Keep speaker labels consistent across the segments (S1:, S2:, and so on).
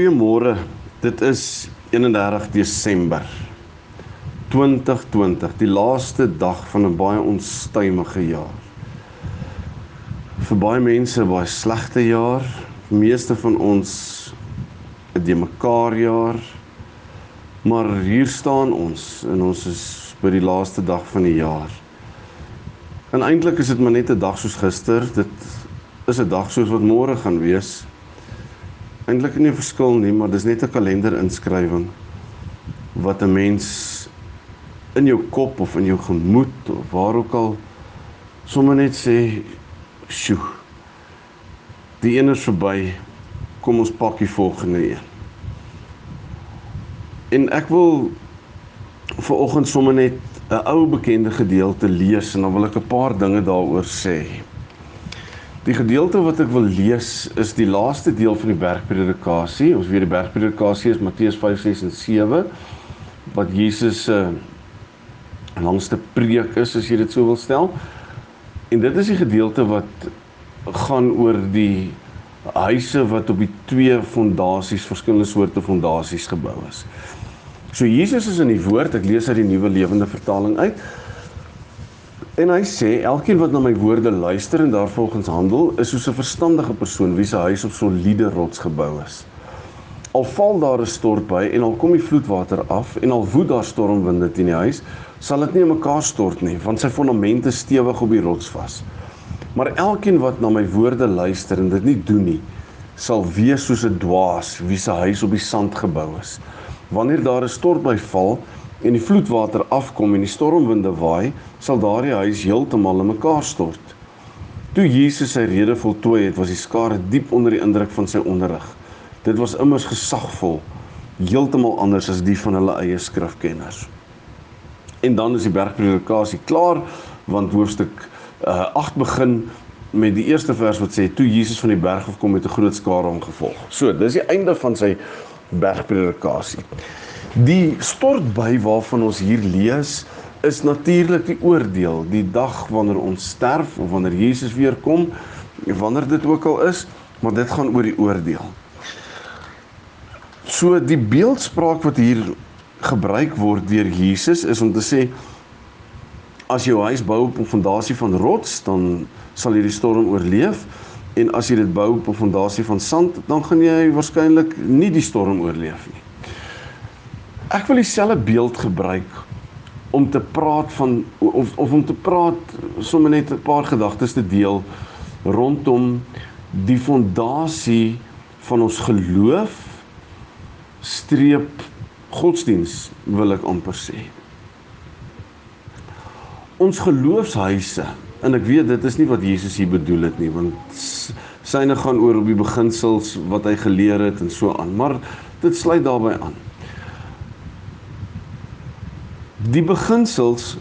S1: Goeiemôre. Dit is 31 Desember 2020, die laaste dag van 'n baie onstuimige jaar. Vir baie mense 'n baie slegte jaar. Die meeste van ons 'n de mekaar jaar. Maar hier staan ons en ons is by die laaste dag van die jaar. En eintlik is dit maar net 'n dag soos gister. Dit is 'n dag soos wat môre gaan wees eintlik nie 'n verskil nie, maar dis net 'n kalenderinskrywing wat 'n mens in jou kop of in jou gemoed of waar ook al sommer net sê, "Sjoe. Die een is verby. Kom ons pak die volgende een." En ek wil vir oggend sommer net 'n ou bekende gedeelte lees en dan wil ek 'n paar dinge daaroor sê. Die gedeelte wat ek wil lees is die laaste deel van die bergpredikasie. Ons weet die bergpredikasie is Matteus 5, 6 en 7 wat Jesus se uh, langste preek is as jy dit so wil stel. En dit is die gedeelte wat gaan oor die huise wat op die twee fondasies, verskillende soorte fondasies gebou is. So Jesus is in die woord, ek lees uit die Nuwe Lewende Vertaling uit. En hy sê elkeen wat na my woorde luister en daarvolgens handel, is soos 'n verstandige persoon wie se huis op soliede rots gebou is. Al val daar 'n stort by en al kom die vloedwater af en al woed daar stormwinde teen die huis, sal dit nie in mekaar stort nie, want sy fondamente stewig op die rots vas. Maar elkeen wat na my woorde luister en dit nie doen nie, sal wees soos 'n dwaas wie se huis op die sand gebou is. Wanneer daar 'n stort by val, en die vloedwater afkom en die stormwinde waai, sal daardie huis heeltemal in mekaar stort. Toe Jesus sy rede voltooi het, was die skare diep onder die indruk van sy onderrig. Dit was immers gesagvol, heeltemal anders as die van hulle eie skrifkenners. En dan is die bergpredikasie klaar, want hoofstuk uh, 8 begin met die eerste vers wat sê toe Jesus van die berg af kom met 'n groot skare hom gevolg. So, dis die einde van sy bergpredikasie. Die stortby waarvan ons hier lees is natuurlik die oordeel, die dag wanneer ons sterf of wanneer Jesus weer kom, wanneer dit ook al is, maar dit gaan oor die oordeel. So die beeldspraak wat hier gebruik word deur Jesus is om te sê as jou huis bou op 'n fondasie van rots, dan sal jy die storm oorleef en as jy dit bou op 'n fondasie van sand, dan gaan jy waarskynlik nie die storm oorleef nie. Ek wil dieselfde beeld gebruik om te praat van of of om te praat sommer net 'n paar gedagtes te deel rondom die fondasie van ons geloof streep godsdiens wil ek amper sê. Ons geloofshuise en ek weet dit is nie wat Jesus hier bedoel het nie want syne gaan oor op die beginsels wat hy geleer het en so aan maar dit sluit daarbey aan. Die beginsels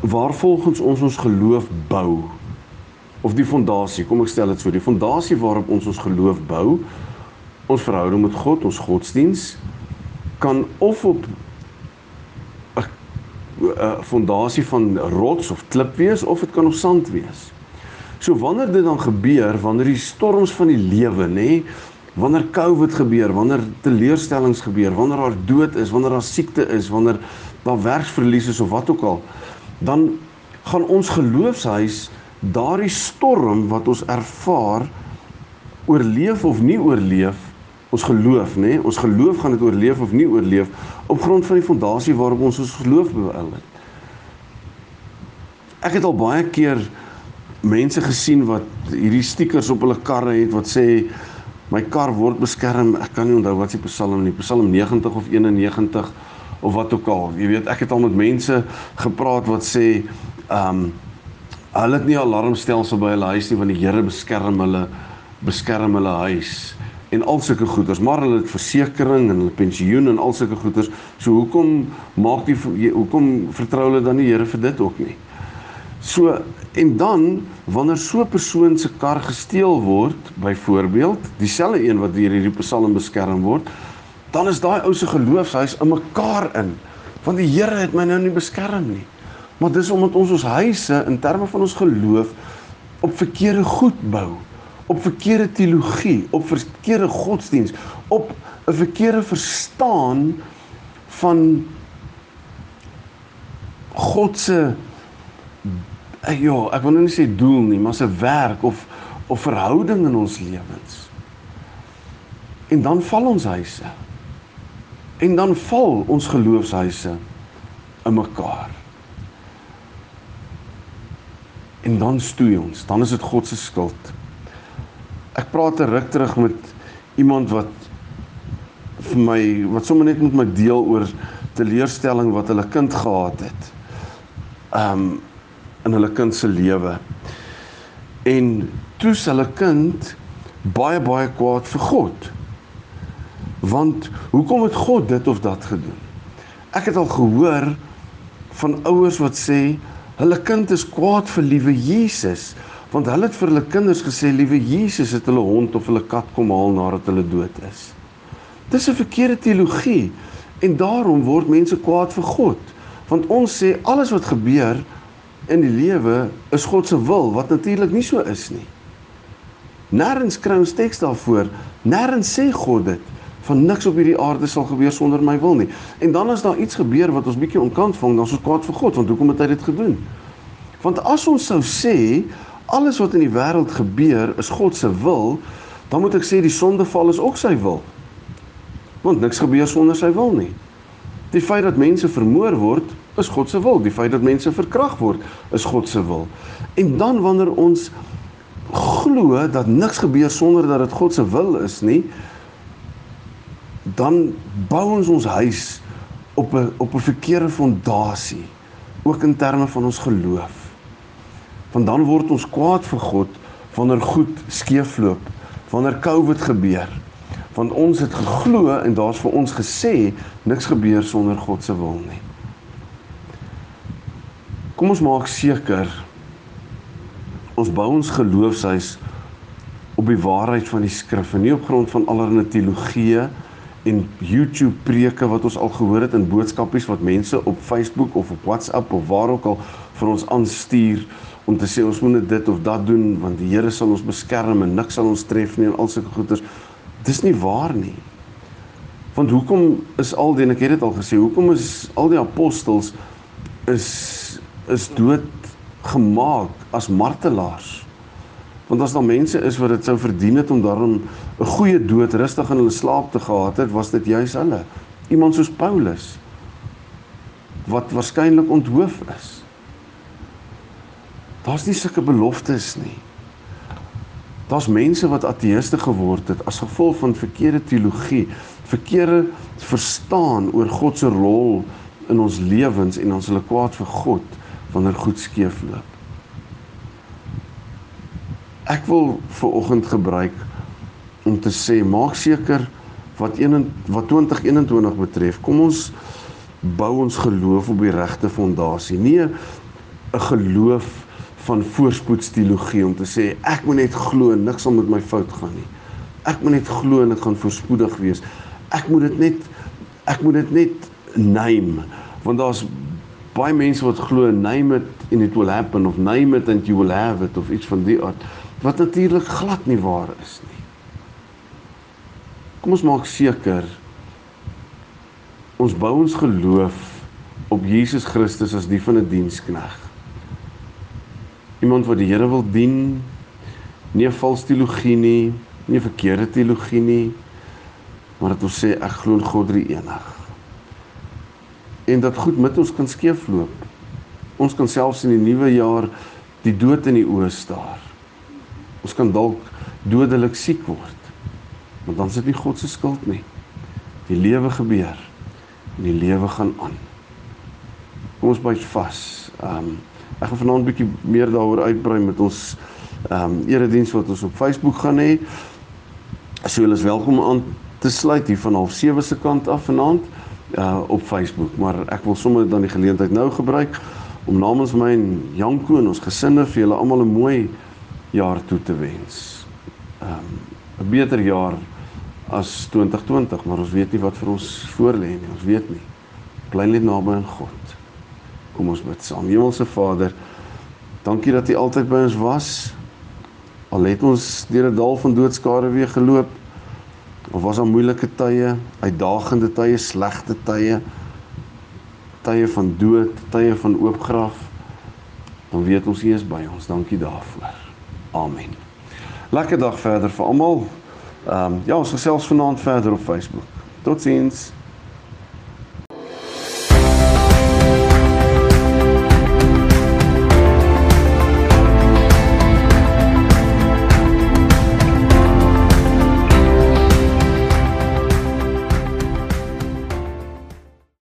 S1: waarvolgens ons ons geloof bou of die fondasie, kom ek stel dit so, die fondasie waarop ons ons geloof bou, ons verhouding met God, ons godsdiens kan of op 'n fondasie van rots of klip wees of dit kan op sand wees. So wanneer dit dan gebeur, wanneer die storms van die lewe, nê, wanneer COVID gebeur, wanneer teleurstellings gebeur, wanneer daar dood is, wanneer daar siekte is, wanneer daar werksverlies is of wat ook al, dan gaan ons geloofshuis daardie storm wat ons ervaar oorleef of nie oorleef ons geloof nê ons geloof gaan dit oorleef of nie oorleef op grond van die fondasie waarop ons ons geloof bou het. Ek het al baie keer mense gesien wat hierdie stickers op hulle karre het wat sê my kar word beskerm ek kan nie onthou wat se psalm nie psalm 90 of 91 of wat ook al. Jy weet, ek het al met mense gepraat wat sê ehm um, hulle het nie alarmstelsel by hulle huis nie want die Here beskerm hulle beskerm hulle huis en al sulke goederes, maar hulle het versekerings en hulle pensioen en al sulke goederes. So hoekom maak die hoekom vertrou hulle dan die Here vir dit ook nie? So en dan wanneer so 'n persoon se kar gesteel word, byvoorbeeld, dieselfde een wat deur hierdie Psalm beskerm word, dan is daai ou se geloofshuis in mekaar in. Want die Here het my nou nie beskerm nie. Maar dis omdat ons ons huise in terme van ons geloof op verkeerde goed bou, op verkeerde teologie, op verkeerde godsdiens, op 'n verkeerde verstaan van God se ja, ek wil nou nie sê doel nie, maar se werk of of verhouding in ons lewens. En dan val ons huise. En dan val ons geloofshuise in mekaar. En dan stoei ons, dan is dit God se skuld. Ek praat 'n ruk terug met iemand wat vir my wat sommer net met my deel oor teleurstelling wat hulle kind gehad het. Um in hulle kind se lewe. En toe se hulle kind baie baie kwaad vir God. Want hoekom het God dit of dat gedoen? Ek het al gehoor van ouers wat sê hulle kind is kwaad vir liewe Jesus, want hulle het vir hulle kinders gesê liewe Jesus het hulle hond of hulle kat kom haal nadat hulle dood is. Dis 'n verkeerde teologie en daarom word mense kwaad vir God, want ons sê alles wat gebeur in die lewe is God se wil, wat natuurlik nie so is nie. Nêrens kry ons teks daarvoor, nêrens sê God dit van niks op hierdie aarde sal gebeur sonder my wil nie. En dan as daar iets gebeur wat ons bietjie onkant vang, dan is ons kwaad vir God, want hoekom het hy dit gedoen? Want as ons sou sê alles wat in die wêreld gebeur is God se wil, dan moet ek sê die sondeval is ook sy wil. Want niks gebeur sonder sy wil nie. Die feit dat mense vermoor word, is God se wil. Die feit dat mense verkragt word, is God se wil. En dan wanneer ons glo dat niks gebeur sonder dat dit God se wil is nie, dan bou ons ons huis op 'n op 'n verkeerde fondasie ook in terme van ons geloof. Want dan word ons kwaad vir God wanneer goed skeefloop, wanneer COVID gebeur. Want ons het geglo en daar's vir ons gesê niks gebeur sonder God se wil nie. Kom ons maak seker ons bou ons geloofshuis op die waarheid van die skrif en nie op grond van allerlei teologieë en YouTube preke wat ons al gehoor het in boodskapies wat mense op Facebook of op WhatsApp of waar ook al vir ons aanstuur om te sê ons moet dit of dat doen want die Here sal ons beskerm en niks sal ons tref nie en al sulke goeders. Dis nie waar nie. Want hoekom is al die en ek het dit al gesê, hoekom is al die apostels is is dood gemaak as martelaars? Want as daar mense is wat dit sou verdien het om daarom 'n goeie dood rustig in hulle slaap te gehad het, was dit juis hulle. Iemand soos Paulus wat waarskynlik onthoof is. Daar's nie sulke beloftes nie. Daar's mense wat ateëste geword het as gevolg van verkeerde teologie, verkeerde verstaan oor God se rol in ons lewens en ons hulle kwaad vir God wanneer goed skeefloop. Ek wil ver oggend gebruik om te sê maak seker wat een wat 2021 betref, kom ons bou ons geloof op die regte fondasie. Nie 'n geloof van voorspoedsteologie om te sê ek moet net glo niks sal met my fout gaan nie. Ek moet net glo en dit gaan voorspoedig wees. Ek moet dit net ek moet dit net name want daar's baie mense wat glo name it and it will happen of name it and you will have it of iets van die aard wat natuurlik glad nie waar is nie. Kom ons maak seker ons bou ons geloof op Jesus Christus as die van 'n die dienskneg. Iemand wat die Here wil dien, nie 'n vals teologie nie, nie 'n verkeerde teologie nie, maar dat ons sê ek glo in God drie enig. En dat goed met ons kan skeefloop. Ons kan selfs in die nuwe jaar die dood in die oë staar. Ons kan dalk dodelik siek word. Maar dan is dit nie God se skuld nie. Die lewe gebeur en die lewe gaan aan. Kom ons byt vas. Ehm um, ek gaan vanaand 'n bietjie meer daaroor uitbrei met ons ehm um, erediens wat ons op Facebook gaan hê. So julle is welkom aan te sluit hier van half 7 se kant af vanaand uh op Facebook, maar ek wil sommer dan die geleentheid nou gebruik om namens my en Janko en ons gesinne vir julle almal 'n mooi jaar toe te wens. Ehm um, 'n beter jaar as 2020, maar ons weet nie wat vir ons voorlê nie. Ons weet nie. Bly net naby aan God. Kom ons bid saam. Hemelse Vader, dankie dat U altyd by ons was. Al het ons deur 'n dal van doodskare weer geloop, of was daar moeilike tye, uitdagende tye, slegte tye, tye van dood, tye van oopgraf, dan weet ons U is by ons. Dankie daarvoor. Amen. Lekker dag verder vir almal. Ehm um, ja, ons gesels vanaand verder op Facebook. Totsiens.